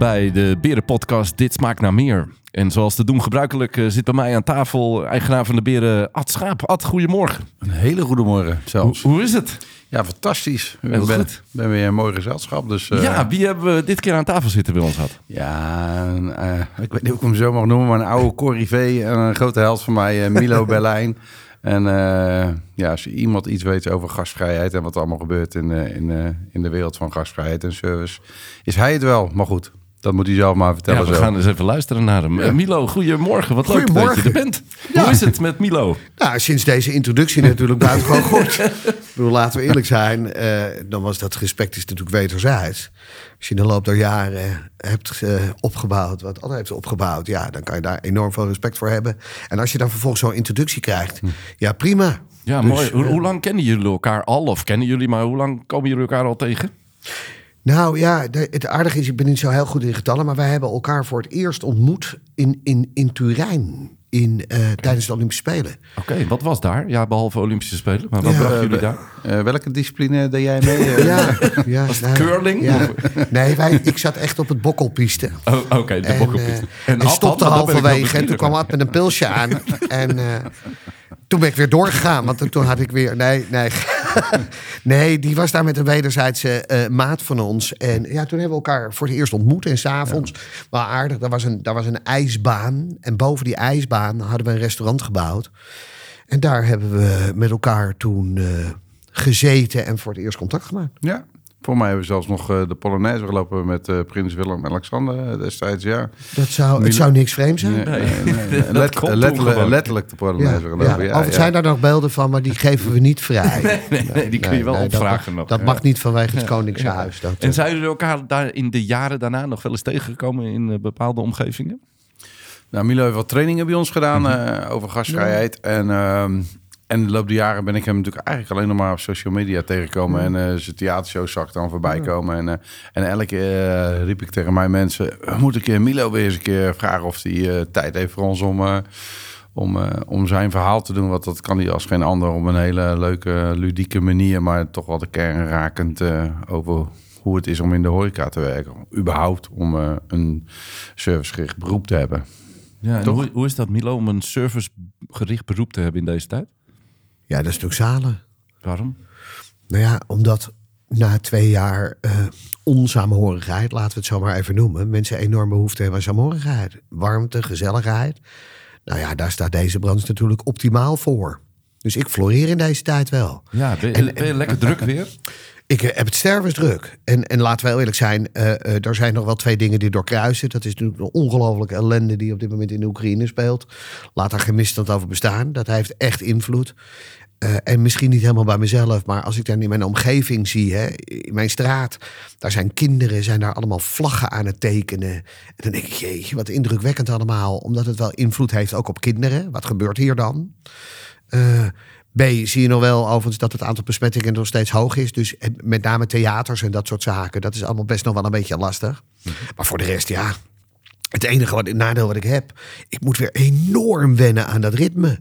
bij de Berenpodcast Dit Smaakt naar Meer. En zoals te doen gebruikelijk eh, zit bij mij aan tafel eigenaar van de Beren Ad Schaap. Ad, goedemorgen. Een hele goede morgen Hoe, zelfs. hoe is het? Ja, fantastisch. Heel ben, ben weer een mooi gezelschap. Dus, eh, ja, wie hebben we dit keer aan tafel zitten bij ons had? ja eh, ik weet niet of ik hem zo mag noemen, maar een oude corrivé en een grote held van mij, Milo Berlijn. En ja, als je iemand iets weet over gastvrijheid en wat er allemaal gebeurt in, in, in de wereld van gastvrijheid en service, is hij het wel. Maar goed, dat moet hij zelf maar vertellen. Ja, we zo. gaan eens even luisteren naar hem. Eh, Milo, goedemorgen. Wat leuk dat je er bent. Hoe is het met Milo? Nou, sinds deze introductie natuurlijk buitengewoon goed. Ik bedoel, laten we eerlijk zijn. eh, dan was dat respect is natuurlijk wederzijds. Als je in de loop der jaren hebt eh, opgebouwd, wat Anne heeft opgebouwd... ja, dan kan je daar enorm veel respect voor hebben. En als je dan vervolgens zo'n introductie krijgt, ja, prima. Ja, Dus, mooi. Hoe, hoe lang kennen jullie elkaar al? Of kennen jullie, maar hoe lang komen jullie elkaar al tegen? Nou ja, de- het aardige is, ik ben niet zo heel goed in getallen... maar wij hebben elkaar voor het eerst ontmoet in, in, in Turijn... In, eh, tijdens de Olympische Spelen. Oké, wat was daar? Ja, behalve Olympische Spelen. Maar wat Ja, brachten Eh, jullie we- daar? eh, welke discipline deed jij mee? Eh, Ja, ja, Was het nou, curling? Ja. Nee, wij, ik zat echt op het bokkelpiste. Oh, Oké, de En, bokkelpiste. eh, en stopte halverwege. En toen kwam. Ad met een pilsje aan. en eh, toen ben ik weer doorgegaan. Want toen had ik weer... Nee, nee. nee, die was daar met een wederzijdse eh, maat van ons. En ja, toen hebben we elkaar voor het eerst ontmoet. En s'avonds, wel aardig, daar was, een, daar was een ijsbaan. En boven die ijsbaan hadden we een restaurant gebouwd. En daar hebben we met elkaar toen eh, gezeten en voor het eerst contact gemaakt. Ja, voor mij hebben we zelfs nog eh, de Polonaise gelopen met eh, prins Willem-Alexander eh, destijds, ja. Dat zou, het zou niks vreemd zijn. Nee, nee, nee. Dat Let- letterlijk, letterlijk de Polonaise Ja, gelopen, ja. ja. Zijn daar nog beelden van, maar die geven we niet vrij. Nee, nee, die kun je wel dat opvragen nog. Dat mag niet vanwege het Koningshuis. Dat, En zijn jullie elkaar daar in de jaren daarna nog wel eens tegengekomen in bepaalde omgevingen? Nou, Milo heeft wat trainingen bij ons gedaan eh, over gastvrijheid. En, ehm, en de loop der jaren ben ik hem natuurlijk eigenlijk alleen nog maar op social media tegengekomen. En eh, zijn theatershows zag ik dan voorbij komen. En, eh, en elke keer eh, riep ik tegen mijn mensen... moet ik Milo weer eens een keer vragen of hij eh, tijd heeft voor ons om... eh, om, eh, om zijn verhaal te doen, want dat kan hij als geen ander op een hele leuke, ludieke manier, maar toch wel de kern rakend eh, over hoe het is om in de horeca te werken. Überhaupt om een servicegericht beroep te hebben. Ja, en hoe, hoe is dat, Milo, om een servicegericht beroep te hebben in deze tijd? Ja, dat is natuurlijk zalen. Waarom? Nou ja, omdat na twee jaar eh onsamenhorigheid, laten we het zo maar even noemen, mensen enorm behoefte hebben aan samenhorigheid. Warmte, gezelligheid. Nou ja, daar staat deze branche natuurlijk optimaal voor. Dus ik floreer in deze tijd wel. Ja, ben, je- En- ben je lekker druk weer? Ik eh, heb het stervensdruk. En, en laten we heel eerlijk zijn, eh, er zijn nog wel twee dingen die doorkruisen. Dat is natuurlijk een ongelofelijke ellende die op dit moment in de Oekraïne speelt. Laat daar geen misstand over bestaan. Dat heeft echt invloed. Eh, en misschien niet helemaal bij mezelf, maar als ik dan in mijn omgeving zie, hè, in mijn straat, daar zijn kinderen, zijn daar allemaal vlaggen aan het tekenen. En dan denk ik, jeetje, wat indrukwekkend allemaal, omdat het wel invloed heeft ook op kinderen. Wat gebeurt hier dan? Eh, B, zie je nog wel overigens dat het aantal besmettingen nog steeds hoog is. Dus met name theaters en dat soort zaken. Dat is allemaal best nog wel een beetje lastig. Maar voor de rest, ja. Het enige wat, het nadeel wat ik heb. Ik moet weer enorm wennen aan dat ritme.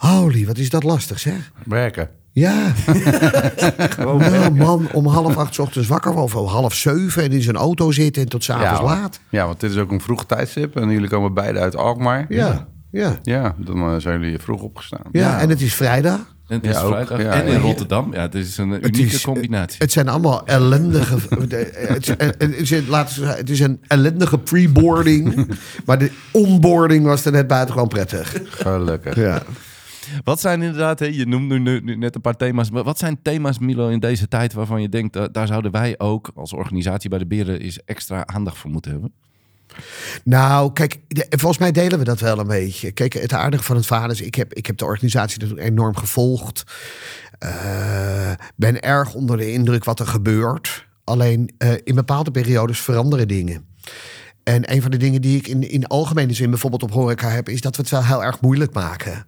Holy, wat is dat lastig zeg. Werken. Ja. nou man, om half acht 's ochtends wakker. Of om half zeven en in zijn auto zitten en tot s'avonds laat. Ja, want dit is ook een vroeg tijdstip. En jullie komen beide uit Alkmaar. Ja, ja. Ja, dan eh, zijn jullie vroeg opgestaan. Ja, en het is vrijdag. En het is Ja, vrijdag. Ja, en in ja. Rotterdam. Ja, het is een Het unieke is, combinatie. Het zijn allemaal ellendige. het, is, het, is, laten we zeggen, het is een ellendige pre-boarding. maar de onboarding was er net buitengewoon prettig. Gelukkig. Ja. Wat zijn inderdaad, hè, je noemt nu, net een paar thema's. Maar wat zijn thema's, Milo, in deze tijd waarvan je denkt... da- daar zouden wij ook als organisatie bij de Beren... eens extra aandacht voor moeten hebben? Nou, kijk, volgens mij delen we dat wel een beetje. Kijk, het aardige van het verhaal is, ik heb, ik heb de organisatie natuurlijk enorm gevolgd. Eh, ben erg onder de indruk wat er gebeurt. Alleen eh, in bepaalde periodes veranderen dingen. En een van de dingen die ik in, in algemene zin bijvoorbeeld op horeca heb, is dat we het wel heel erg moeilijk maken.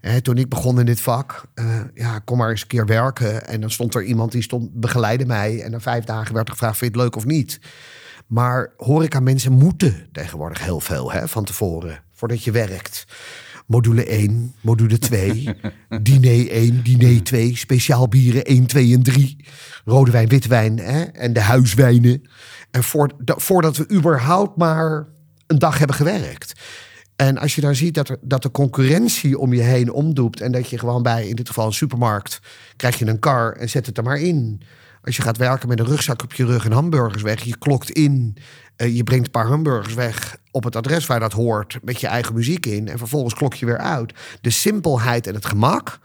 Hè, toen ik begon in dit vak, eh, ja, kom maar eens een keer werken. En dan stond er iemand die stond, begeleidde mij. En na vijf dagen werd er gevraagd, vind je het leuk of niet? Maar horeca mensen moeten tegenwoordig heel veel hè, van tevoren, voordat je werkt. module 1, module 2, diner 1, diner 2, speciaal bieren 1, 2 en 3, rode wijn, witte wijn hè, en de huiswijnen. En voor, voordat we überhaupt maar een dag hebben gewerkt. En als je dan ziet dat, dat de concurrentie om je heen omdoept en dat je gewoon bij, in dit geval een supermarkt, krijg je een kar en zet het er maar in. Als je gaat werken met een rugzak op je rug en hamburgers weg, je klokt in, uh, je brengt een paar hamburgers weg op het adres waar dat hoort, met je eigen muziek in en vervolgens klok je weer uit. De simpelheid en het gemak,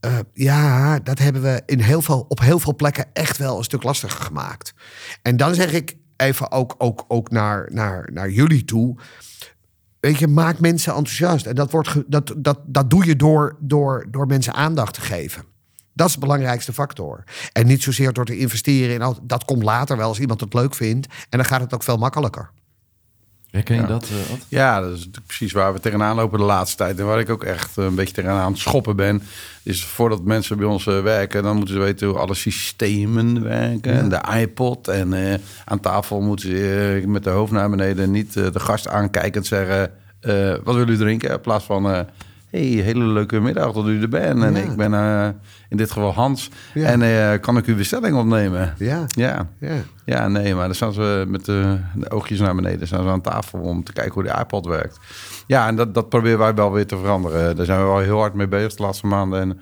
uh, ja, dat hebben we in heel veel, op heel veel plekken echt wel een stuk lastiger gemaakt. En dan zeg ik even ook, ook, ook naar, naar, naar jullie toe. Weet je, maak mensen enthousiast. En dat, wordt dat, dat, dat doe je door, door, door mensen aandacht te geven. Dat is de belangrijkste factor. En niet zozeer door te investeren in... dat komt later wel als iemand het leuk vindt. En dan gaat het ook veel makkelijker. Herken je ja. dat? Uh, ja, dat is precies waar we tegenaan lopen de laatste tijd. En waar ik ook echt een beetje tegenaan aan het schoppen ben. Is voordat mensen bij ons uh, werken, dan moeten ze weten hoe alle systemen werken. Ja. En de iPod. En uh, aan tafel moeten ze met de hoofd naar beneden niet de gast aankijkend zeggen... wat willen u drinken? In plaats van hey, hele leuke middag dat u er bent. En ja. ik ben in dit geval Hans. Ja. En uh, kan ik uw bestelling opnemen? Ja. Ja. Ja, ja nee, maar dan staan ze met de, de, oogjes naar beneden. staan ze aan tafel om te kijken hoe de iPod werkt. Ja, en dat, dat proberen wij wel weer te veranderen. Daar zijn we wel heel hard mee bezig de laatste maanden. En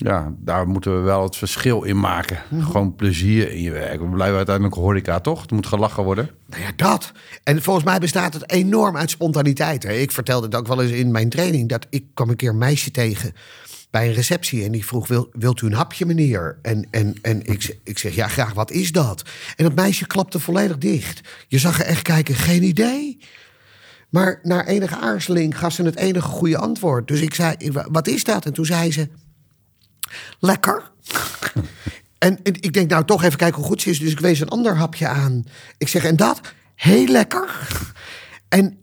ja, daar moeten we wel het verschil in maken. Mm -hmm. Gewoon plezier in je werk. We blijven uiteindelijk horeca, toch? Het moet gelachen worden. Nou ja, dat. En volgens mij bestaat het enorm uit spontaniteit. Hè? Ik vertelde het ook wel eens in mijn training... dat ik kwam een keer een meisje tegen bij een receptie... en die vroeg, Wil, wilt u een hapje, meneer? En, en, en ik, ik zeg, ja, graag, wat is dat? En dat meisje klapte volledig dicht. Je zag er echt kijken, geen idee... Maar na enige aarzeling gaf ze het enige goede antwoord. Dus ik zei, wat is dat? En toen zei ze, lekker. en, ik denk, nou toch even kijken hoe goed ze is. Dus ik wees een ander hapje aan. Ik zeg, en dat? Heel lekker. en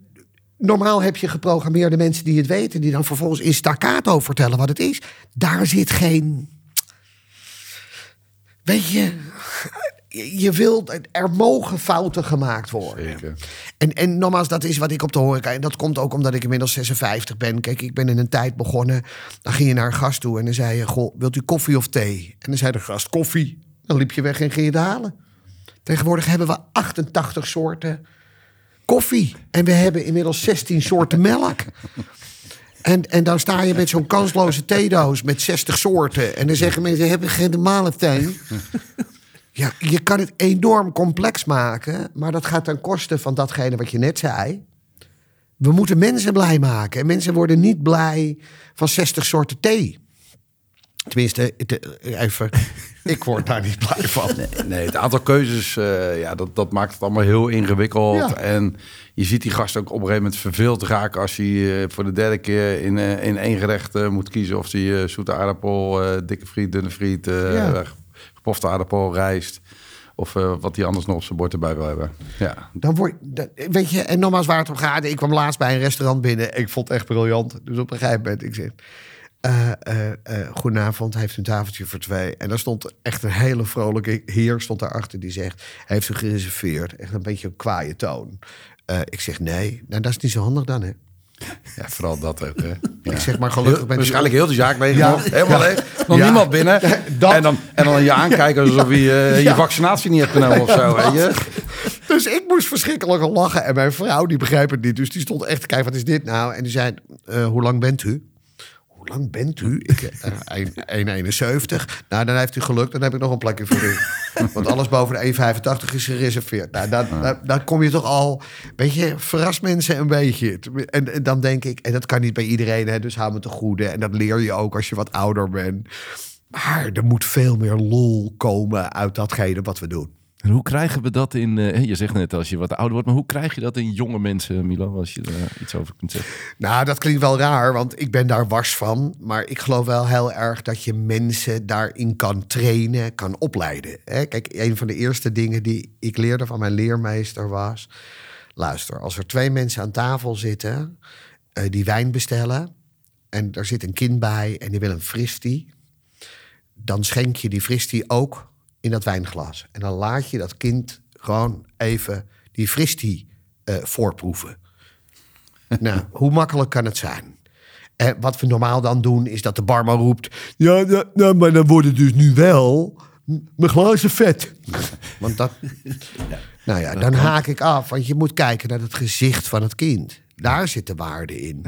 normaal heb je geprogrammeerde mensen die het weten... die dan vervolgens in staccato vertellen wat het is. Daar zit geen... Weet je, je wilt, er mogen fouten gemaakt worden. Zeker. En, en nogmaals, dat is wat ik op de horeca... en dat komt ook omdat ik inmiddels 56 ben. Kijk, ik ben in een tijd begonnen... dan ging je naar een gast toe en dan zei je... Goh, wilt u koffie of thee? En dan zei de gast koffie. Dan liep je weg en ging je het halen. Tegenwoordig hebben we 88 soorten koffie. En we hebben inmiddels 16 soorten melk. En, en dan sta je met zo'n kansloze theedoos met 60 soorten. En dan zeggen mensen, hebben geen normale thee? Ja, je kan het enorm complex maken, maar dat gaat ten koste van datgene wat je net zei. We moeten mensen blij maken. En mensen worden niet blij van 60 soorten thee. Tenminste, even, ik word daar niet blij van. Nee, nee het aantal keuzes, uh, ja, dat, dat maakt het allemaal heel ingewikkeld. Ja. En je ziet die gast ook op een gegeven moment verveeld raken... als hij uh, voor de derde keer in, uh, in één gerecht moet kiezen... of hij zoete aardappel, dikke friet, dunne friet, ja. Gepofte aardappel, rijst... Of uh, wat hij anders nog op zijn bord erbij wil hebben. Ja. Dan word dat, weet je, en nogmaals waar het om gaat. Ik kwam laatst bij een restaurant binnen. Ik vond het echt briljant. Dus op een gegeven moment, ik zeg... Uh, goedenavond, hij heeft een tafeltje voor twee. En daar stond echt een hele vrolijke heer stond daarachter die zegt... heeft zich gereserveerd. Echt een beetje een kwaaie toon. ik zeg nee, nou, dat is niet zo handig dan, hè? Ja, vooral dat ook. Hè. Ja. Ik zeg maar gelukkig heel, Waarschijnlijk heel de zaak leeg ja. nog. Helemaal leeg. Nog ja. niemand binnen. Dat. En, dan, en dan je aankijken alsof je uh, je vaccinatie niet hebt genomen of zo. Weet je? Dus ik moest verschrikkelijk lachen. En mijn vrouw die begrijpt het niet. Dus die stond echt te kijken, wat is dit nou? En die zei, uh, hoe lang bent u? Hoe lang bent u? Ik, uh, 1,71. Nou, dan heeft u geluk. Dan heb ik nog een plekje voor u. Want alles boven de 1,85 is gereserveerd. Nou, dan, dan, dan, kom je toch al... Weet je, verras mensen een beetje. En, en, dan denk ik... En dat kan niet bij iedereen, hè, dus hou me te goede. En dat leer je ook als je wat ouder bent. Maar er moet veel meer lol komen uit datgene wat we doen. En hoe krijgen we dat in... Uh, je zegt net als je wat ouder wordt, maar hoe krijg je dat in jonge mensen, Milo? Als je er iets over kunt zeggen. Nou, dat klinkt wel raar, want ik ben daar wars van. Maar ik geloof wel heel erg dat je mensen daarin kan trainen, kan opleiden. Hè? Kijk, een van de eerste dingen die ik leerde van mijn leermeester was... Luister, als er twee mensen aan tafel zitten uh, die wijn bestellen... en er zit een kind bij en die wil een fristie... dan schenk je die fristie ook in dat wijnglas. En dan laat je dat kind gewoon even die fristie uh, voorproeven. nou, hoe makkelijk kan het zijn? En wat we normaal dan doen, is dat de barman roept... Ja, ja, ja, maar dan wordt het dus nu wel mijn glazen vet. Want dat... Nou ja, dan haak ik af. Want je moet kijken naar het gezicht van het kind. Daar zit de waarde in.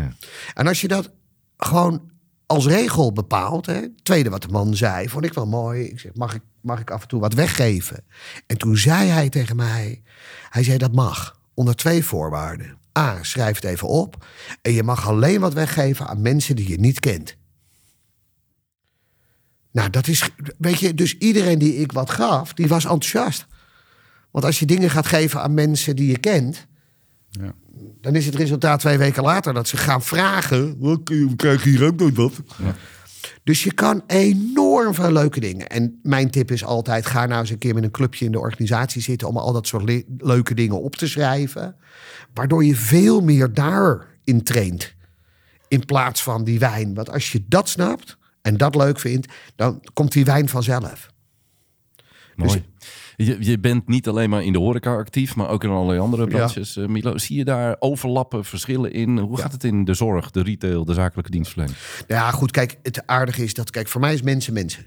En als je dat gewoon als regel bepaalt... Hè, het tweede wat de man zei, vond ik wel mooi. Ik zeg, mag ik, mag ik af en toe wat weggeven? En toen zei hij tegen mij... Hij zei, dat mag. Onder twee voorwaarden. A, schrijf het even op. En je mag alleen wat weggeven aan mensen die je niet kent. Nou, dat is, weet je, dus iedereen die ik wat gaf, die was enthousiast. Want als je dingen gaat geven aan mensen die je kent, Ja. dan is het resultaat twee weken later dat ze gaan vragen: "Wat, We krijgen hier ook nooit wat. Dus je kan enorm veel leuke dingen. En mijn tip is altijd: ga nou eens een keer met een clubje in de organisatie zitten om al dat soort le- leuke dingen op te schrijven. Waardoor je veel meer daarin traint. In plaats van die wijn. Want als je dat snapt en dat leuk vindt, dan komt die wijn vanzelf. Mooi. Je, je bent niet alleen maar in de horeca actief, maar ook in allerlei andere branches. eh, Milo, zie je daar overlappen, verschillen in? Hoe gaat het in de zorg, de retail, de zakelijke dienstverlening? Ja, goed, kijk, het aardige is dat, kijk, voor mij is mensen mensen.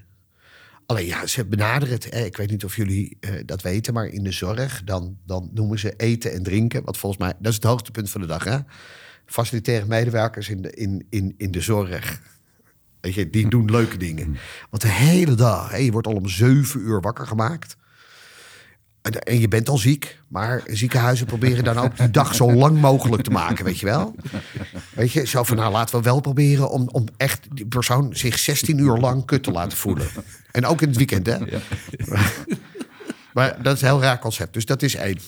Alleen ja, ze benaderen het. Hè. Ik weet niet of jullie eh, dat weten, maar in de zorg, dan, dan noemen ze eten en drinken. Wat volgens mij, dat is het hoogtepunt van de dag. Hè? Facilitaire medewerkers in de, in, in, in de zorg. Weet je, die doen leuke dingen. Want de hele dag, hè, je wordt al om zeven uur wakker gemaakt. En, je bent al ziek, maar ziekenhuizen proberen dan ook die dag zo lang mogelijk te maken, weet je wel? Weet je, zo van nou laten we wel proberen om, om echt die persoon zich 16 uur lang kut te laten voelen. En ook in het weekend, hè? maar dat is een heel raar concept, dus dat is één.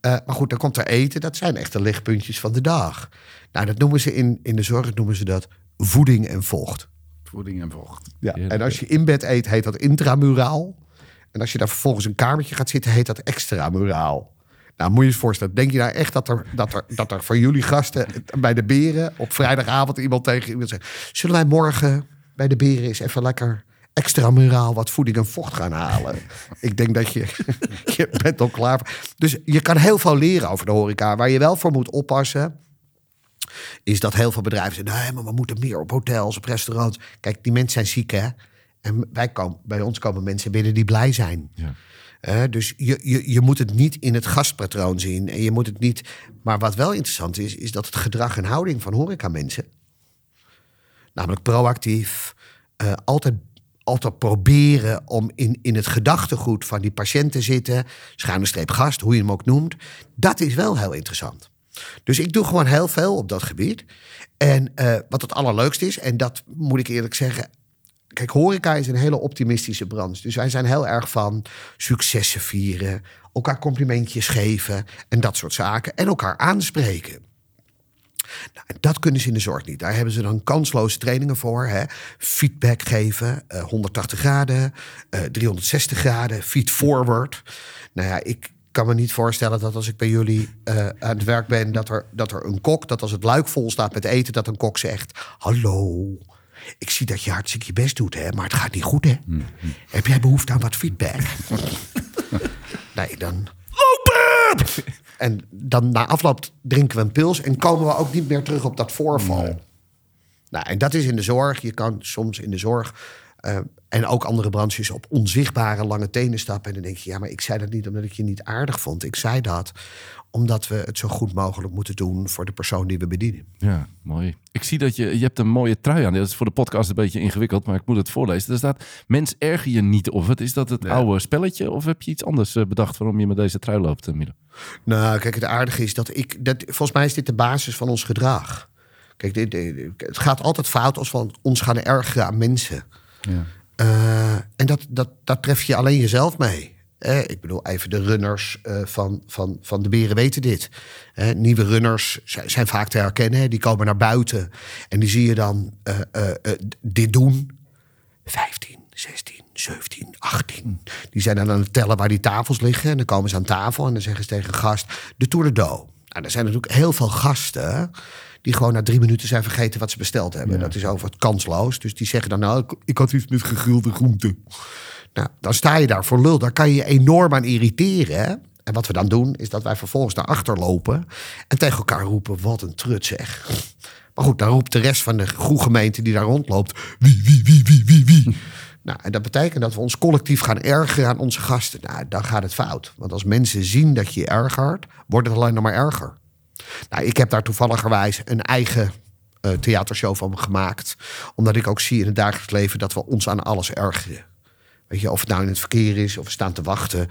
Eh, maar goed, dan komt er eten, dat zijn echt de lichtpuntjes van de dag. Nou, dat noemen ze in, in de zorg noemen ze dat voeding en vocht. Voeding en vocht. Ja. En als je in bed eet, heet dat intramuraal. En als je daar vervolgens een kamertje gaat zitten, heet dat extramuraal. Nou, moet je je voorstellen. Denk je nou echt dat er, dat er, dat er voor jullie gasten bij de beren op vrijdagavond iemand tegen iemand zegt... Zullen wij morgen bij de beren eens even lekker extramuraal wat voeding en vocht gaan halen? Ik denk dat je, je bent al klaar. Dus je kan heel veel leren over de horeca. Waar je wel voor moet oppassen is dat heel veel bedrijven zeggen... nee, maar we moeten meer op hotels, op restaurants. Kijk, die mensen zijn ziek, hè? En wij komen, bij ons komen mensen binnen die blij zijn. Ja. Eh, dus je, je, je moet het niet in het gastpatroon zien. En je moet het niet... Maar wat wel interessant is, is dat het gedrag en houding van horecamensen... namelijk proactief, eh, altijd, altijd proberen om in, in het gedachtegoed van die patiënt te zitten... schuine streep gast, hoe je hem ook noemt... dat is wel heel interessant. Dus ik doe gewoon heel veel op dat gebied. En eh, wat het allerleukste is, en dat moet ik eerlijk zeggen... Kijk, horeca is een hele optimistische branche. Dus wij zijn heel erg van successen vieren, elkaar complimentjes geven en dat soort zaken. En elkaar aanspreken. Nou, dat kunnen ze in de zorg niet. Daar hebben ze dan kansloze trainingen voor. Hè? Feedback geven, eh, 180 graden, eh, 360 graden, feed forward. Nou ja, ik kan me niet voorstellen dat als ik bij jullie eh, aan het werk ben... Dat er, dat er een kok, dat als het luik vol staat met eten... dat een kok zegt, hallo, ik zie dat je hartstikke je best doet, hè, maar het gaat niet goed, hè? Heb jij behoefte aan wat feedback? nee, dan lopen! En dan na afloop drinken we een pils en komen we ook niet meer terug op dat voorval. Nou, en dat is in de zorg. Je kan soms in de zorg eh, en ook andere branches op onzichtbare lange tenen stappen. En dan denk je, ja, maar ik zei dat niet omdat ik je niet aardig vond. Ik zei dat omdat we het zo goed mogelijk moeten doen voor de persoon die we bedienen. Ja, mooi. Ik zie dat je, je hebt een mooie trui aan. Dat is voor de podcast een beetje ingewikkeld, maar ik moet het voorlezen. Er staat, mens erger je niet of het. Is dat het oude spelletje of heb je iets anders eh, bedacht waarom je met deze trui loopt, eh, Milo? Nou, kijk, het aardige is dat ik. Dat, volgens mij is dit de basis van ons gedrag. Kijk, dit, dit- het gaat altijd fout als we ons gaan ergeren aan mensen. Ja. Eh, en dat, dat, dat tref je alleen jezelf mee. Eh, ik bedoel, even de runners eh, van, van, van de beren weten dit. Eh, nieuwe runners zijn, zijn vaak te herkennen. hè. Die komen naar buiten en die zie je dan eh, eh, dit doen. 15, 16, 17, 18. Die zijn dan aan het tellen waar die tafels liggen. En dan komen ze aan tafel en dan zeggen ze tegen een gast... de Tour de Do. Nou, er zijn natuurlijk heel veel gasten... die gewoon na drie minuten zijn vergeten wat ze besteld hebben. Dat is over het kansloos. Dus die zeggen dan... nou, ik, ik had iets met gegrilde groenten. Nou, dan sta je daar voor lul. Daar kan je je enorm aan irriteren. hè. En wat we dan doen, is dat wij vervolgens naar achter lopen... en tegen elkaar roepen, wat een trut zeg. Maar goed, dan roept de rest van de gemeente die daar rondloopt... wie, wie, wie, wie, wie, wie. Nou, en dat betekent dat we ons collectief gaan ergeren aan onze gasten. Nou, dan gaat het fout. Want als mensen zien dat je je ergert, wordt het alleen nog maar erger. Nou, ik heb daar toevalligerwijs een eigen uh, theatershow van gemaakt. Omdat ik ook zie in het dagelijks leven dat we ons aan alles ergeren. Weet je, of het nou in het verkeer is, of we staan te wachten.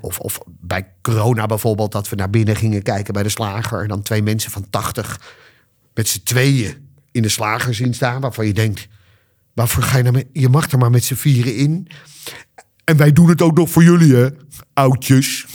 of, of bij corona bijvoorbeeld, dat we naar binnen gingen kijken bij de slager. En dan twee mensen van 80 met z'n tweeën in de slager zien staan. Waarvan je denkt, waarvoor ga je nou je mag er maar met z'n vieren in. En wij doen het ook nog voor jullie, hè, oudjes.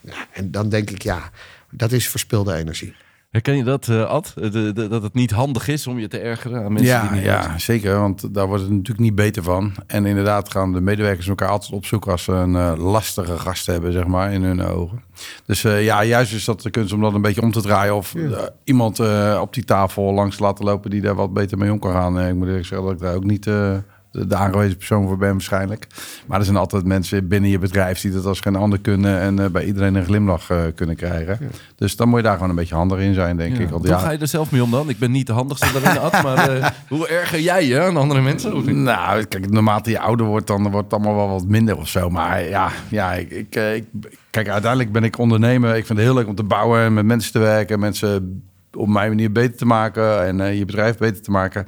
Ja, en dan denk ik, ja, dat is verspilde energie. Herken je dat, uh, Ad? dat het niet handig is om je te ergeren aan mensen ja, die niet Ja, zeker. Want daar wordt het natuurlijk niet beter van. En inderdaad gaan de medewerkers elkaar altijd opzoeken als ze een uh, lastige gast hebben, zeg maar, in hun ogen. Dus uh, ja, juist is dat de kunst om dat een beetje om te draaien. Of iemand op die tafel langs te laten lopen die daar wat beter mee om kan gaan. ik moet eerlijk zeggen dat ik daar ook niet de aangewezen persoon voor ben waarschijnlijk. Maar er zijn altijd mensen binnen je bedrijf die dat als geen ander kunnen en uh, bij iedereen een glimlach uh, kunnen krijgen. Dus dan moet je daar gewoon een beetje handig in zijn, denk ik. Want, hoe ga je er zelf mee om dan? Ik ben niet de handigste daarin, Ad, maar uh, hoe erger jij je aan andere mensen? Nou, kijk, naarmate je ouder wordt, dan wordt het allemaal wel wat minder of zo. Maar ja, ja ik, ik, ik kijk, uiteindelijk ben ik ondernemer. Ik vind het heel leuk om te bouwen en met mensen te werken, mensen op mijn manier beter te maken en je bedrijf beter te maken.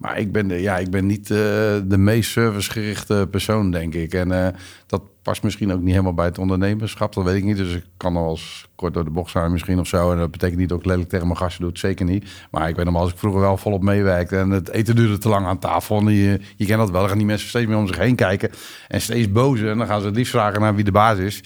Maar ik ben, de, ja, ik ben niet uh, de meest servicegerichte persoon, denk ik. En uh, dat past misschien ook niet helemaal bij het ondernemerschap. Dat weet ik niet. Dus ik kan nog eens kort door de bocht zijn misschien of zo. En dat betekent niet dat ik lelijk tegen mijn gasten doe. Zeker niet. Maar ik weet nog wel, als ik vroeger wel volop meewerkte... en het eten duurde te lang aan tafel. Je, je kent dat wel. Dan gaan die mensen steeds meer om zich heen kijken. En steeds boos. En dan gaan ze het liefst vragen naar wie de baas is.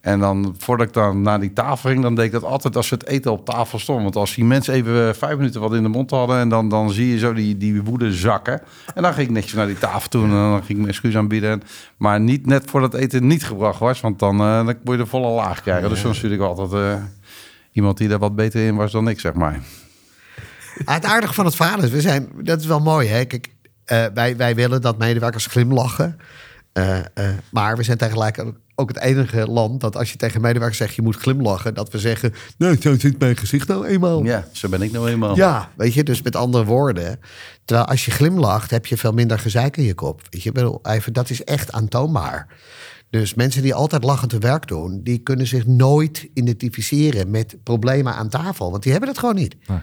En dan, voordat ik dan naar die tafel ging, dan deed ik dat altijd als het eten op tafel stond. Want als die mensen even eh, vijf minuten wat in de mond hadden... en dan, dan zie je zo die, die woede zakken. En dan ging ik netjes naar die tafel toe en dan ging ik mijn excuus aanbieden. Maar niet net voordat het eten niet gebracht was, want dan, uh, dan moet je de volle laag krijgen. Dus dan stuurde ik altijd uh, iemand die daar wat beter in was dan ik, zeg maar. Ah, het aardige van het verhaal is, we zijn, dat is wel mooi, hè? Kijk, uh, wij, wij willen dat medewerkers glimlachen... Maar we zijn tegelijkertijd ook het enige land dat als je tegen medewerkers zegt je moet glimlachen, dat we zeggen, nee, zo zit mijn gezicht nou eenmaal. Ja, zo ben ik nou eenmaal. Ja, weet je, dus met andere woorden. Terwijl als je glimlacht, heb je veel minder gezeik in je kop. Weet je, bedoel, even, dat is echt aantoonbaar. Dus mensen die altijd lachend te werk doen, die kunnen zich nooit identificeren met problemen aan tafel, want die hebben het gewoon niet. Nee.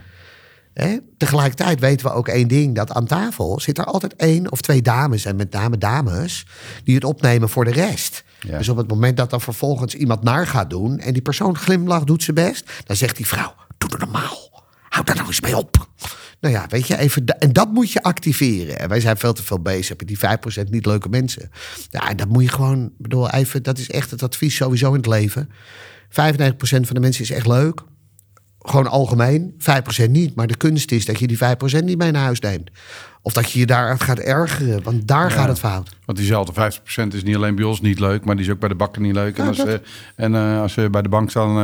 Tegelijkertijd weten we ook één ding: dat aan tafel zit er altijd één of twee dames, en met name dames, die het opnemen voor de rest. Dus op het moment dat dan vervolgens iemand naar gaat doen en die persoon glimlacht, doet ze best, dan zegt die vrouw: Doe het normaal. Houd daar nou eens mee op. Nou ja, weet je, even. En dat moet je activeren. En wij zijn veel te veel bezig met die 5% niet leuke mensen. Ja, en dat moet je gewoon, bedoel, even, dat is echt het advies sowieso in het leven. 95% van de mensen is echt leuk. Gewoon algemeen, 5% niet. Maar de kunst is dat je die 5% niet mee naar huis neemt. Of dat je je daaruit gaat ergeren, want daar gaat het fout. Want diezelfde 50% is niet alleen bij ons niet leuk, maar die is ook bij de bakken niet leuk. en als, ze, en uh, als ze bij de bank staan,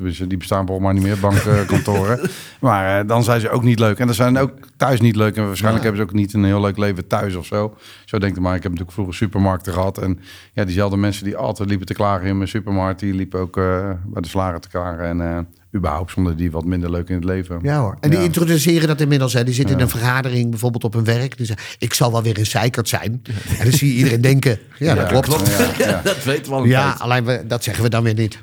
uh, die bestaan volgens mij niet meer, bankkantoren. maar uh, dan zijn ze ook niet leuk. En dan zijn ook thuis niet leuk. En waarschijnlijk hebben ze ook niet een heel leuk leven thuis of zo. Zo denk ik maar. Ik heb natuurlijk vroeger supermarkten gehad. En ja, diezelfde mensen die altijd liepen te klagen in mijn supermarkt, die liepen ook bij de slager te klagen. En überhaupt zonder die wat minder leuk in het leven. Ja hoor. En die introduceren dat inmiddels. Hè. Die zitten in een vergadering bijvoorbeeld op hun werk. Die zeggen, ik zal wel weer een zeikert zijn. En dan zie je iedereen denken, ja, dat klopt. dat weten we al Ja, alleen we, dat zeggen we dan weer niet.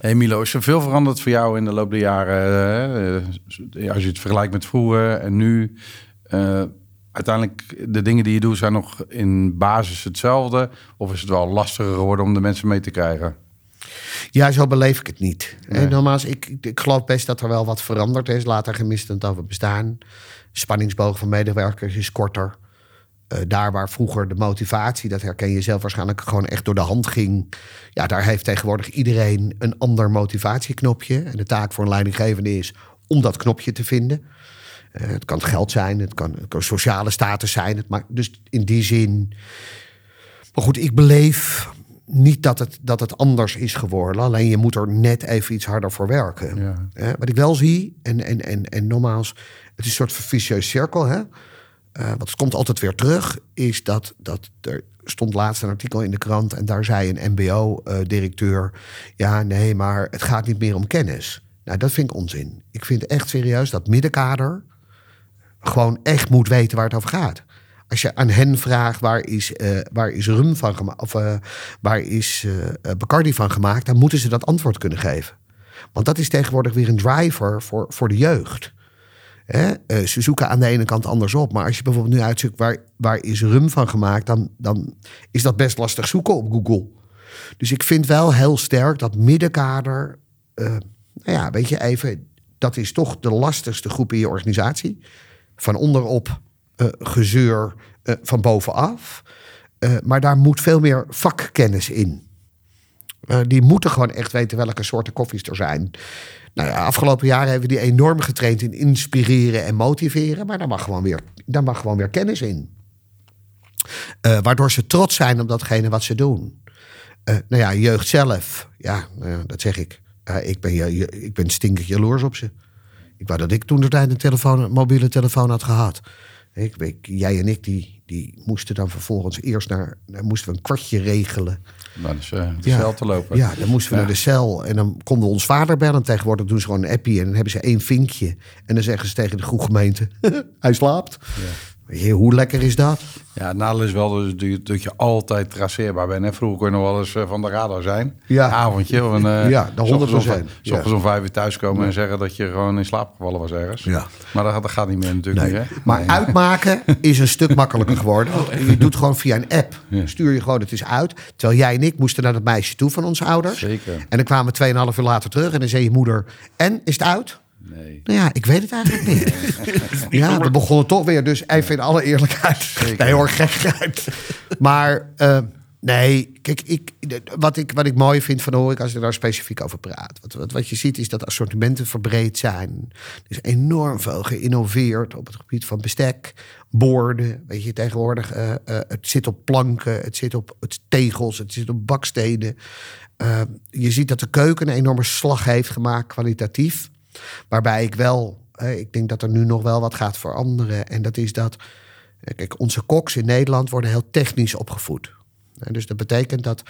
Hey Milo, is er veel veranderd voor jou in de loop der jaren? Uh, als je het vergelijkt met vroeger en nu... Uh, uiteindelijk, de dingen die je doet zijn nog in basis hetzelfde? Of is het wel lastiger geworden om de mensen mee te krijgen? Ja, zo beleef ik het niet. Nee. Nogmaals, ik, ik geloof best dat er wel wat veranderd is. Later gemist het over bestaan. Spanningsboog van medewerkers is korter. Uh, daar waar vroeger de motivatie, dat herken je zelf waarschijnlijk gewoon echt door de hand ging. Ja, daar heeft tegenwoordig iedereen een ander motivatieknopje. En de taak voor een leidinggevende is om dat knopje te vinden. Uh, het kan geld zijn, het kan, het kan sociale status zijn. Het maakt, dus in die zin. Maar goed, ik beleef niet dat het, dat het anders is geworden. Alleen je moet er net even iets harder voor werken. Ja. wat ik wel zie, en, en, en, en nogmaals, het is een soort vicieuze cirkel. Hè? Uh, want het komt altijd weer terug, is dat, dat er stond laatst een artikel in de krant en daar zei een MBO-directeur: ja, nee, maar het gaat niet meer om kennis. Nou, dat vind ik onzin. Ik vind echt serieus dat middenkader gewoon echt moet weten waar het over gaat. Als je aan hen vraagt waar is, uh, waar is rum van gemaakt, of uh, waar is uh, Bacardi van gemaakt, dan moeten ze dat antwoord kunnen geven. Want dat is tegenwoordig weer een driver voor, voor de jeugd. Hè? ze zoeken aan de ene kant anders op. Maar als je bijvoorbeeld nu uitzoekt waar, waar is rum van gemaakt, dan, dan is dat best lastig zoeken op Google. Dus ik vind wel heel sterk dat middenkader. nou ja, weet je, even. Dat is toch de lastigste groep in je organisatie. Van onderop uh, gezeur uh, van bovenaf. Uh, maar daar moet veel meer vakkennis in. die moeten gewoon echt weten welke soorten koffies er zijn. Nou ja, afgelopen jaren hebben die enorm getraind in inspireren en motiveren. Maar daar mag gewoon weer, daar mag gewoon weer kennis in. waardoor ze trots zijn op datgene wat ze doen. nou ja, jeugd zelf. Ja, dat zeg ik. ik, ben, ik ben stinkend jaloers op ze. Ik wou dat ik toen de tijd een, telefoon, een mobiele telefoon had gehad. Ik, ik, jij en ik die, die moesten dan vervolgens eerst naar, naar moesten we een kwartje regelen. Naar de, uh, de ja, cel te lopen. Ja, dan moesten we naar de cel. En dan konden we ons vader bellen. Tegenwoordig doen ze gewoon een appie en dan hebben ze één vinkje. En dan zeggen ze tegen de groeggemeente, hij slaapt. Ja. Je, hoe lekker is dat? Ja, het nadeel is wel dat je altijd traceerbaar bent. Hè? Vroeger kon je nog wel eens eh, van de radar zijn. Ja. Avondje. Of een, uh, ja, de 100 procent. Soms om vijf uur thuiskomen ja. en zeggen dat je gewoon in slaap gevallen was ergens. Ja. Maar dat, dat gaat niet meer natuurlijk. Nee. Niet, hè? Maar nee. uitmaken is een stuk makkelijker geworden. Je doet gewoon via een app. Stuur je gewoon het is uit. Terwijl jij en ik moesten naar dat meisje toe van onze ouders. Zeker. En dan kwamen we 2,5 uur later terug. En dan zei je moeder, en is het uit? Nee. Nou ja, ik weet het eigenlijk niet. ja, we begonnen toch weer. Dus even in alle eerlijkheid. Zeker. Nee hoor, gekheid. Maar uh, nee, kijk, ik, wat, ik, wat ik mooi vind van de horeca... als ik daar specifiek over praat. Wat, wat, wat je ziet is dat assortimenten verbreed zijn. Er is enorm veel geïnnoveerd op het gebied van bestek, borden. Weet je, tegenwoordig, uh, uh, het zit op planken, het zit op het tegels, het zit op bakstenen. je ziet dat de keuken een enorme slag heeft gemaakt kwalitatief... Waarbij ik wel, ik denk dat er nu nog wel wat gaat veranderen. En dat is dat, kijk, onze koks in Nederland worden heel technisch opgevoed. Dus dat betekent dat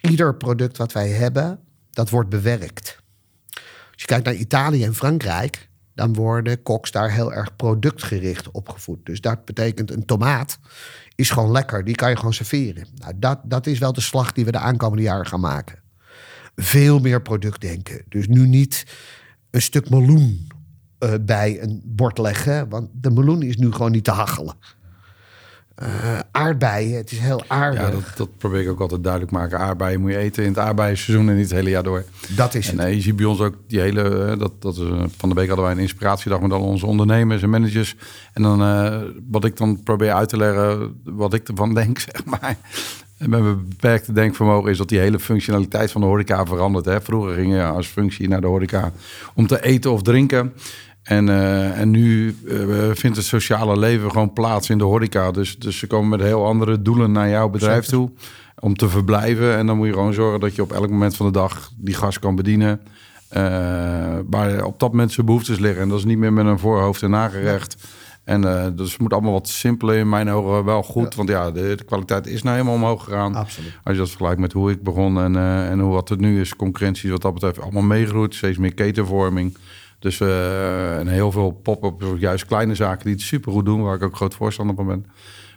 ieder product wat wij hebben, dat wordt bewerkt. Als je kijkt naar Italië en Frankrijk, dan worden koks daar heel erg productgericht opgevoed. Dus dat betekent een tomaat is gewoon lekker, die kan je gewoon serveren. Nou, dat, dat is wel de slag die we de aankomende jaren gaan maken. Veel meer productdenken. Dus nu niet een stuk meloen uh, bij een bord leggen. Want de meloen is nu gewoon niet te hachelen. Uh, aardbeien, het is heel aardig. Ja, dat, dat, probeer ik ook altijd duidelijk maken. Aardbeien moet je eten in het aardbeienseizoen en niet het hele jaar door. Dat is en, het. Nee, je ziet bij ons ook die hele... Dat, dat, van de week hadden wij een inspiratiedag met al onze ondernemers en managers. En dan uh, wat ik dan probeer uit te leggen, wat ik ervan denk, zeg maar. En met mijn beperkte denkvermogen is dat die hele functionaliteit van de horeca verandert. Hè? Vroeger ging je als functie naar de horeca om te eten of drinken. En, uh, en nu uh, vindt het sociale leven gewoon plaats in de horeca. Dus, dus ze komen met heel andere doelen naar jouw bedrijf toe om te verblijven. En dan moet je gewoon zorgen dat je op elk moment van de dag die gast kan bedienen. Uh, waar op dat moment zijn behoeftes liggen. En dat is niet meer met een voorhoofd en nagerecht. En uh, dus het moet allemaal wat simpeler in mijn ogen wel goed. Want ja, de, de, kwaliteit is nou helemaal omhoog gegaan. Absoluut. Als je dat vergelijkt met hoe ik begon en, uh, en hoe wat het nu is. Concurrentie wat dat betreft allemaal meegroeit. Steeds meer ketenvorming. Dus uh, en heel veel pop-up, juist kleine zaken die het super goed doen. Waar ik ook groot voorstander van ben.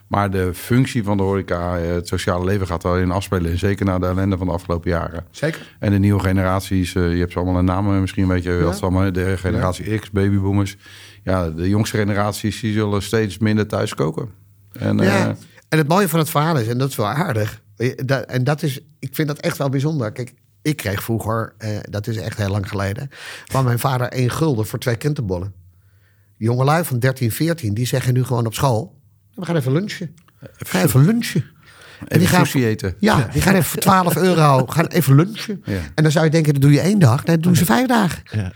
Maar de functie van de horeca, het sociale leven gaat wel in afspelen. Zeker na de ellende van de afgelopen jaren. Zeker. En de nieuwe generaties, je hebt ze allemaal een naam misschien een beetje. Ja. Allemaal, de generatie ja. X, babyboomers ja, de jongste generaties die zullen steeds minder thuis koken. En, ja, uh, en het mooie van het verhaal is, en dat is wel aardig. En dat is, ik vind dat echt wel bijzonder. Kijk, ik kreeg vroeger, uh, dat is echt heel lang geleden, van mijn vader één gulden voor twee kinderbollen. Jongelui van 13, 14, die zeggen nu gewoon op school: we gaan even lunchen. We gaan even lunchen. En die gaan, eten. Ja, die gaan even voor 12 euro gaan even lunchen. Ja. En dan zou je denken, dat doe je één dag. Nee, dat doen ze vijf dagen. Ja.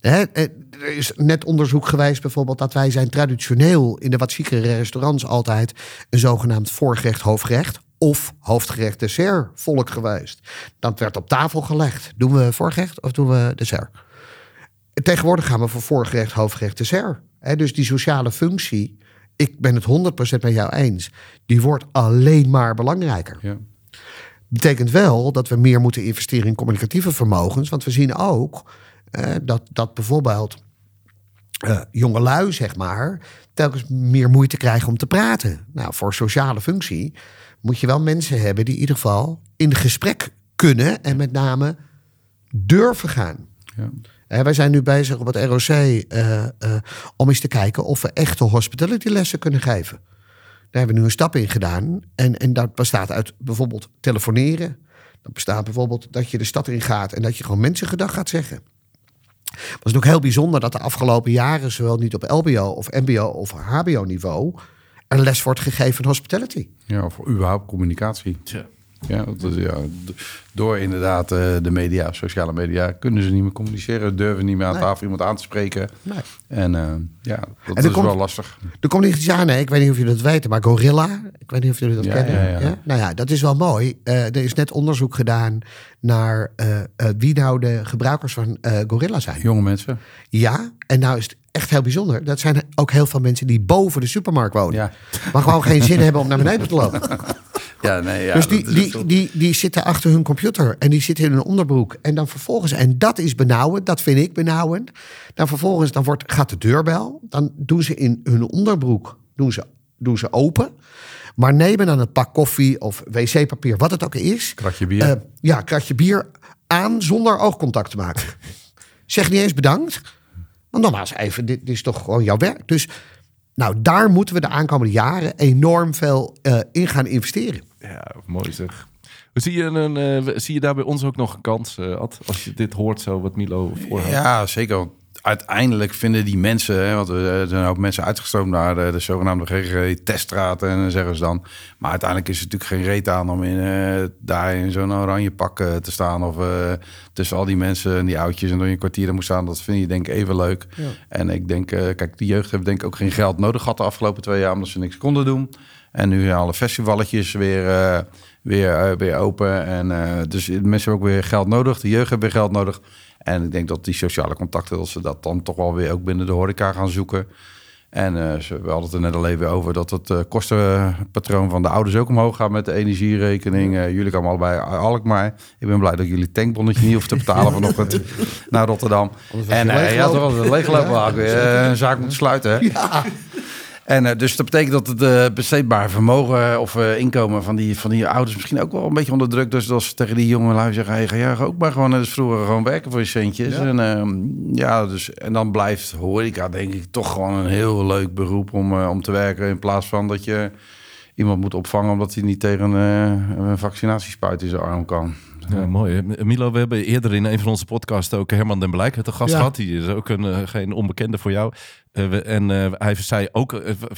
Hè, er is net onderzoek geweest bijvoorbeeld dat wij zijn traditioneel in de wat chicere restaurants altijd een zogenaamd voorgerecht, hoofdgerecht of hoofdgerecht dessert volk geweest. Dat werd op tafel gelegd. Doen we voorgerecht of doen we dessert? Tegenwoordig gaan we voor voorgerecht, hoofdgerecht, dessert. He, dus die sociale functie, ik ben het 100% met jou eens, die wordt alleen maar belangrijker. Ja. Betekent wel dat we meer moeten investeren in communicatieve vermogens, want we zien ook uh, dat, dat bijvoorbeeld uh, jongelui, zeg maar, telkens meer moeite krijgen om te praten. Nou, voor sociale functie moet je wel mensen hebben die in ieder geval in gesprek kunnen en met name durven gaan. Ja. En wij zijn nu bezig op het ROC uh, uh, om eens te kijken of we echte hospitality lessen kunnen geven. Daar hebben we nu een stap in gedaan. En, en dat bestaat uit bijvoorbeeld telefoneren. Dat bestaat bijvoorbeeld dat je de stad in gaat en dat je gewoon mensen gedag gaat zeggen. Het was ook heel bijzonder dat de afgelopen jaren, zowel niet op LBO of MBO of HBO-niveau, er les wordt gegeven in hospitality. Ja, of überhaupt communicatie. Ja. Ja, dat is, ja, door inderdaad uh, de media, sociale media, kunnen ze niet meer communiceren, durven niet meer aan tafel iemand aan te spreken. Nee. En uh, ja, dat en is komt, wel lastig. Er komt iets aan, ik weet niet of jullie dat weten, maar Gorilla, ik weet niet of jullie dat ja, kennen. Ja, ja. Nou ja, dat is wel mooi. Uh, er is net onderzoek gedaan naar wie nou de gebruikers van Gorilla zijn. Jonge mensen. Ja, en nou is het echt heel bijzonder. Dat zijn ook heel veel mensen die boven de supermarkt wonen. Ja. Maar gewoon geen zin hebben om naar beneden te lopen. Ja, nee, ja, dus die, die, die, die zitten achter hun computer en die zitten in hun onderbroek. En dan vervolgens, en dat is benauwend, dat vind ik benauwend. Dan vervolgens dan wordt, gaat de deurbel. Dan doen ze in hun onderbroek doen ze, doen ze open. Maar nemen dan een pak koffie of wc-papier, wat het ook is. Kratje bier. Uh, ja, kratje bier aan zonder oogcontact te maken. zeg niet eens bedankt. Want nogmaals, even, dit, is toch gewoon jouw werk. Dus nou, daar moeten we de aankomende jaren enorm veel uh, in gaan investeren. Ja, mooi zeg. Zie je, een, uh, zie je daar bij ons ook nog een kans, uh, Ad, als je dit hoort zo wat Milo voorhoudt? Ja, zeker uiteindelijk vinden die mensen, hè, want er zijn ook mensen uitgestroomd naar de, de zogenaamde GGG-teststraat en zeggen ze dan. Maar uiteindelijk is het natuurlijk geen reet aan om in, uh, daar in zo'n oranje pak uh, te staan. Of uh, tussen al die mensen en die oudjes en door je kwartier er moet staan. Dat vind je denk ik even leuk. Ja. En ik denk, kijk, die jeugd heeft denk ik ook geen geld nodig gehad de afgelopen twee jaar, omdat ze niks konden doen. En nu alle festivalletjes weer, weer, weer open. En dus mensen hebben ook weer geld nodig. De jeugd heeft weer geld nodig. En ik denk dat die sociale contacten, dat ze dat dan toch wel weer ook binnen de horeca gaan zoeken. En uh, we hadden het er net al even over dat het uh, kostenpatroon van de ouders ook omhoog gaat met de energierekening. Uh, jullie komen allebei Alkmaar. Ik ben blij dat jullie tankbonnetje niet hoeven te betalen vanochtend naar Rotterdam. En ja, toch wel een leeglopen. Ja. een zaak moeten sluiten. Ja. En uh, dus dat betekent dat het uh, besteedbaar vermogen of uh, inkomen van die, van die ouders misschien ook wel een beetje onder druk. Dus als ze tegen die jongen lui zeggen, hey, ga jij ook maar gewoon dus vroeger gewoon werken voor je centjes. Ja. En, ehm, ja, dus, en dan blijft horeca denk ik toch gewoon een heel leuk beroep om, om te werken. In plaats van dat je iemand moet opvangen omdat hij niet tegen een vaccinatiespuit in zijn arm kan. Ja, mooi. Milo, we hebben eerder in een van onze podcasts ook Herman den Blijk te gast gehad. Die is ook een, uh, geen onbekende voor jou. Uh, en uh, hij zei ook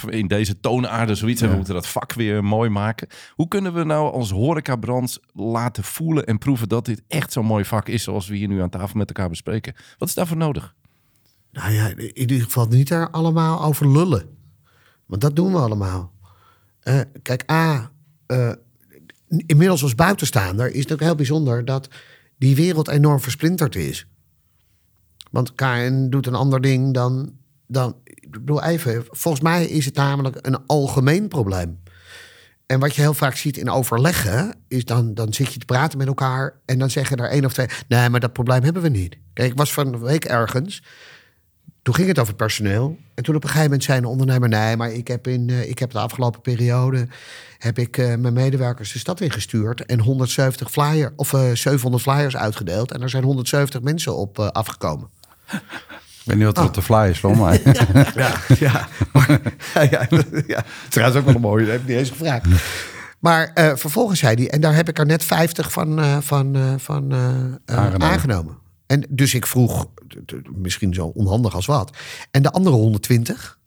in deze toonaarde zoiets. Ja. we moeten dat vak weer mooi maken. Hoe kunnen we nou als horecabrand laten voelen en proeven dat dit echt zo'n mooi vak is. Zoals we hier nu aan tafel met elkaar bespreken. Wat is daarvoor nodig? Nou ja, in ieder geval niet daar allemaal over lullen. Want dat doen we allemaal. kijk, A, inmiddels als buitenstaander is het ook heel bijzonder dat die wereld enorm versplinterd is. Want KN doet een ander ding dan. dan ik bedoel even, volgens mij is het namelijk een algemeen probleem. En wat je heel vaak ziet in overleggen, is dan, dan zit je te praten met elkaar en dan zeggen er één of twee: Nee, maar dat probleem hebben we niet. Kijk, ik was van de week ergens toen ging het over personeel. En toen op een gegeven moment zei een ondernemer... nee, maar ik heb, in, uh, ik heb de afgelopen periode... heb ik uh, mijn medewerkers de stad ingestuurd... en 170 flyer, of uh, eh, 700 flyers uitgedeeld. En er zijn 170 mensen op afgekomen. Ik weet niet wat er oh. op de flyers van, maar... ja, ja, maar, ja, ja, ja. Trouwens ook wel een mooie, dat heb ik niet eens gevraagd. Maar vervolgens zei hij... en daar heb ik er net 50 van, van, van aangenomen. aangenomen. En dus ik vroeg, misschien zo onhandig als wat. En de andere 120?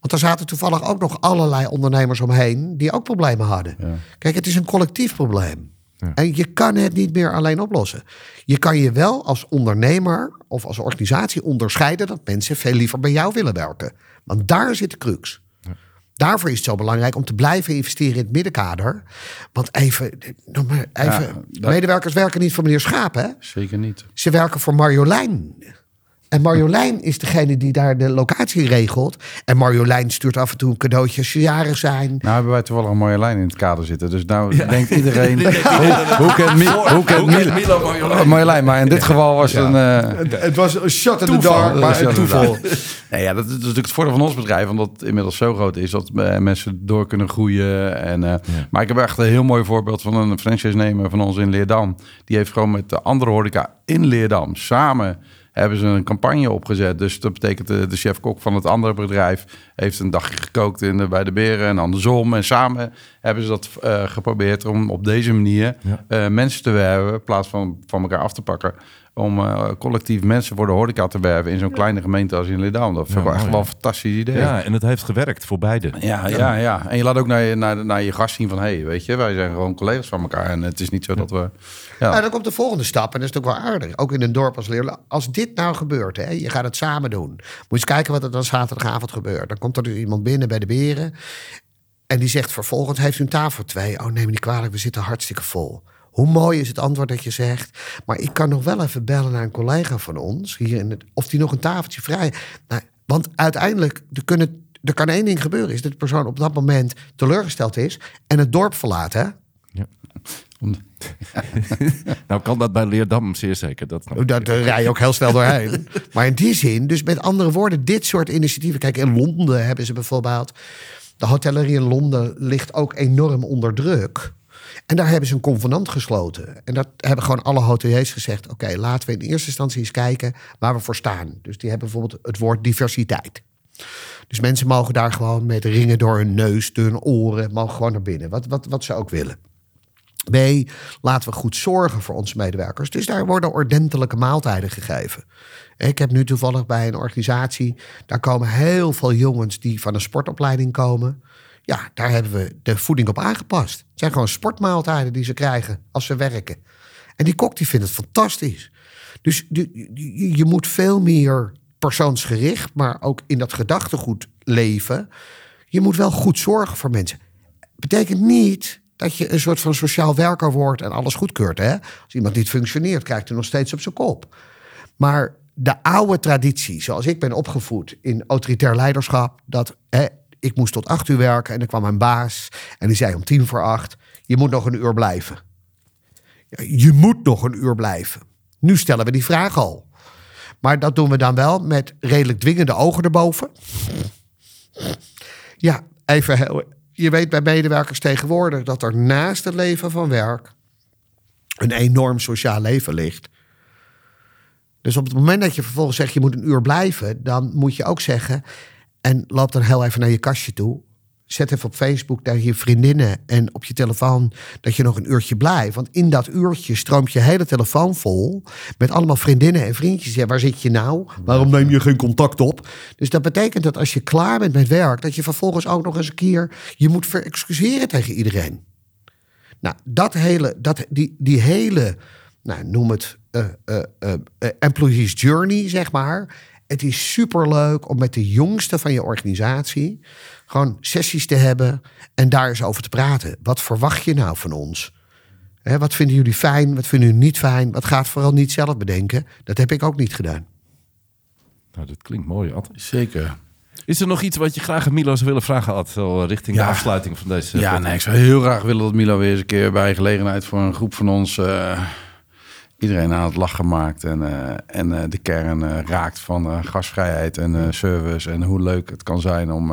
Want er zaten toevallig ook nog allerlei ondernemers omheen die ook problemen hadden. Kijk, het is een collectief probleem. Ja. En je kan het niet meer alleen oplossen. Je kan je wel als ondernemer of als organisatie onderscheiden dat mensen veel liever bij jou willen werken. Want daar zit de crux. Daarvoor is het zo belangrijk om te blijven investeren in het middenkader. Want even, even medewerkers werken niet voor meneer Schaap, hè? Zeker niet. Ze werken voor Marjolein. En Marjolein is degene die daar de locatie regelt. En Marjolein stuurt af en toe een cadeautje als ze jarig zijn. Nou hebben wij toevallig een mooie lijn in het kader zitten. Dus nou denkt iedereen... hoe, hoe kent Mi- hoe kent Milo- Milo Marjolein? Oh, Marjolein, maar in dit geval was het een... eh, Het, het was een shot in the toeval. dark, maar een toeval. Nee, ja, dat is natuurlijk het voordeel van ons bedrijf, omdat het inmiddels zo groot is dat eh, mensen door kunnen groeien. En, eh, Maar ik heb echt een heel mooi voorbeeld van een franchise-nemer van ons in Leerdam. Die heeft gewoon met de andere horeca in Leerdam samen hebben ze een campagne opgezet. Dus dat betekent de, de chef-kok van het andere bedrijf heeft een dagje gekookt in de, bij de beren en andersom. En samen hebben ze dat eh, geprobeerd om op deze manier Ja. eh, mensen te werven in plaats van van elkaar af te pakken. Om eh, collectief mensen voor de horeca te werven in zo'n kleine gemeente als in Leerdam. Dat vind ik Ja, echt wel een fantastisch idee. Ja, en het heeft gewerkt voor beide. Ja, ja, ja. En je laat ook naar je, naar, naar je gast zien van... hé, hey, weet je, wij zijn gewoon collega's van elkaar. En het is niet zo dat we... Ja, Nou, dan komt de volgende stap. En dat is ook wel aardig. Ook in een dorp als Leerlen. Als dit nou gebeurt, hè, je gaat het samen doen. Moet je eens kijken wat er dan zaterdagavond gebeurt. Dan komt er dus iemand binnen bij de beren. En die zegt vervolgens, heeft u een tafel twee? Oh, neem me niet kwalijk, we zitten hartstikke vol. Hoe mooi is het antwoord dat je zegt... maar ik kan nog wel even bellen naar een collega van ons... Hier in het, of die nog een tafeltje vrij... Nou, want uiteindelijk, er, kunnen, er kan één ding gebeuren... is dat de persoon op dat moment teleurgesteld is... en het dorp verlaat, hè? Nou kan dat bij Leerdam zeer zeker. Dat, Daar, daar rij je ook heel snel doorheen. Maar in die zin, dus met andere woorden, dit soort initiatieven. Kijk, in Londen hebben ze bijvoorbeeld. De hotellerie in Londen ligt ook enorm onder druk. En daar hebben ze een convenant gesloten. En dat hebben gewoon alle hoteliers gezegd: oké, laten we in eerste instantie eens kijken waar we voor staan. Dus die hebben bijvoorbeeld het woord diversiteit. Dus mensen mogen daar gewoon met ringen door hun neus, door hun oren, mogen gewoon naar binnen. Wat, wat, wat ze ook willen. B, laten we goed zorgen voor onze medewerkers. Dus daar worden ordentelijke maaltijden gegeven. Ik heb nu toevallig bij een organisatie, daar komen heel veel jongens die van een sportopleiding komen. Ja, daar hebben we de voeding op aangepast. Het zijn gewoon sportmaaltijden die ze krijgen als ze werken. En die kok die vindt het fantastisch. Dus je, moet veel meer persoonsgericht, maar ook in dat gedachtegoed leven. Je moet wel goed zorgen voor mensen. Betekent niet dat je een soort van sociaal werker wordt en alles goedkeurt. Hè? Als iemand niet functioneert, krijgt hij nog steeds op zijn kop. Maar de oude traditie, zoals ik ben opgevoed in autoritair leiderschap, dat hè, ik moest tot acht uur werken en er kwam mijn baas en die zei om tien voor acht: je moet nog een uur blijven. Je moet nog een uur blijven. Nu stellen we die vraag al. Maar dat doen we dan wel met redelijk dwingende ogen erboven. Ja, even heel. Je weet bij medewerkers tegenwoordig dat er naast het leven van werk een enorm sociaal leven ligt. Dus op het moment dat je vervolgens zegt je moet een uur blijven, dan moet je ook zeggen en loop dan heel even naar je kastje toe. Zet even op Facebook naar je vriendinnen en op je telefoon dat je nog een uurtje blijft. Want in dat uurtje stroomt je hele telefoon vol met allemaal vriendinnen en vriendjes. Ja, waar zit je nou? Waarom neem je geen contact op? Dus dat betekent dat als je klaar bent met werk, dat je vervolgens ook nog eens een keer je moet verexcuseren tegen iedereen. Nou, dat hele, dat, die, die hele, nou, noem het eh, eh, eh, employees journey, zeg maar. Het is superleuk om met de jongste van je organisatie gewoon sessies te hebben en daar eens over te praten. Wat verwacht je nou van ons? Hè, wat vinden jullie fijn? Wat vinden jullie niet fijn? Wat gaat vooral niet zelf bedenken? Dat heb ik ook niet gedaan. Nou, dat klinkt mooi, Ad. zeker. Is er nog iets wat je graag aan Milo zou willen vragen, Ad? Zo richting Ja. de afsluiting van deze Ja, podcast? nee, ik zou heel graag willen dat Milo weer eens een keer bij gelegenheid voor een groep van ons eh, iedereen aan het lachen maakt en, eh, en eh, de kern eh, raakt van gastvrijheid en service en hoe leuk het kan zijn om,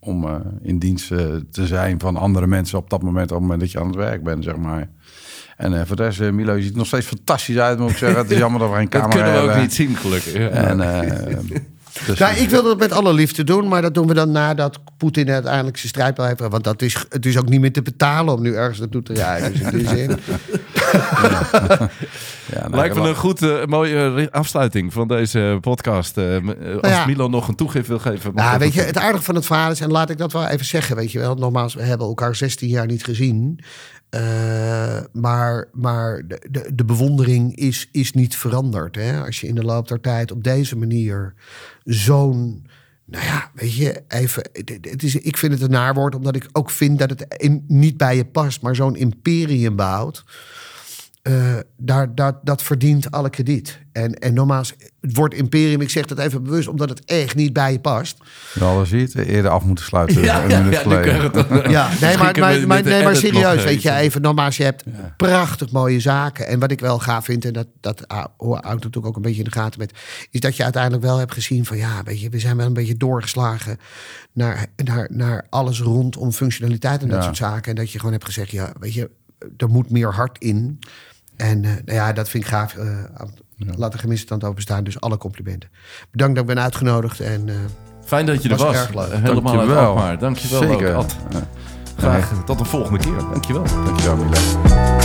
om in dienst te zijn van andere mensen op dat moment, op het moment dat je aan het werk bent, zeg maar. En voor de rest, Milo je ziet er nog steeds fantastisch uit, moet ik zeggen. Het is jammer dat we geen Dat camera kunnen we ook hebben. niet zien, gelukkig. Ja. En, dus, Nou, ik wil dat met alle liefde doen, maar dat doen we dan nadat Poetin uiteindelijk zijn strijdbijl heeft. Want dat is, het is ook niet meer te betalen om nu ergens naartoe te rijden. Dus in die zin. ja, Lijkt me wel- een goed, eh, mooie ri- afsluiting van deze podcast. Eh, eh, als ja. Milo nog een toegift wil geven. Nou, weet je, het aardige van het verhaal is, en laat ik dat wel even zeggen, weet je wel. Nogmaals, we hebben elkaar 16 jaar niet gezien. Eh, maar maar de, de, de bewondering is, is niet veranderd. Hè? Als je in de loop der tijd op deze manier zo'n. Nou ja, weet je, even. Het, is, ik vind het een naarwoord, omdat ik ook vind dat het niet bij je past, maar zo'n imperium bouwt. Eh, daar, dat, dat verdient alle krediet. En, en nogmaals, het wordt imperium, ik zeg dat even bewust, omdat het echt niet bij je past. Ja, dan zie je het eerder af moeten sluiten. Ja, een ja, minuut ja, dan- nee, maar, nee, maar serieus, weet je, even nogmaals, je hebt prachtig mooie zaken. En wat ik wel gaaf vind, en dat, dat hou- houdt natuurlijk ook een beetje in de gaten met, is dat je uiteindelijk wel hebt gezien van, ja, weet je, we zijn wel een beetje doorgeslagen naar, naar, naar alles rondom functionaliteit en dat Ja. soort zaken. En dat je gewoon hebt gezegd, ja, weet je, er moet meer hart in. En eh, nou ja, dat vind ik gaaf. eh, Laat de gemiste tand overstaan. Dus alle complimenten. Bedankt dat ik ben uitgenodigd. En eh, Fijn dat je er Was erg leuk. Helemaal uit Dankjewel. Alkmaar. Dankjewel Zeker. ook, Ad. Graag tot de volgende keer. Dankjewel. Dankjewel, Mila.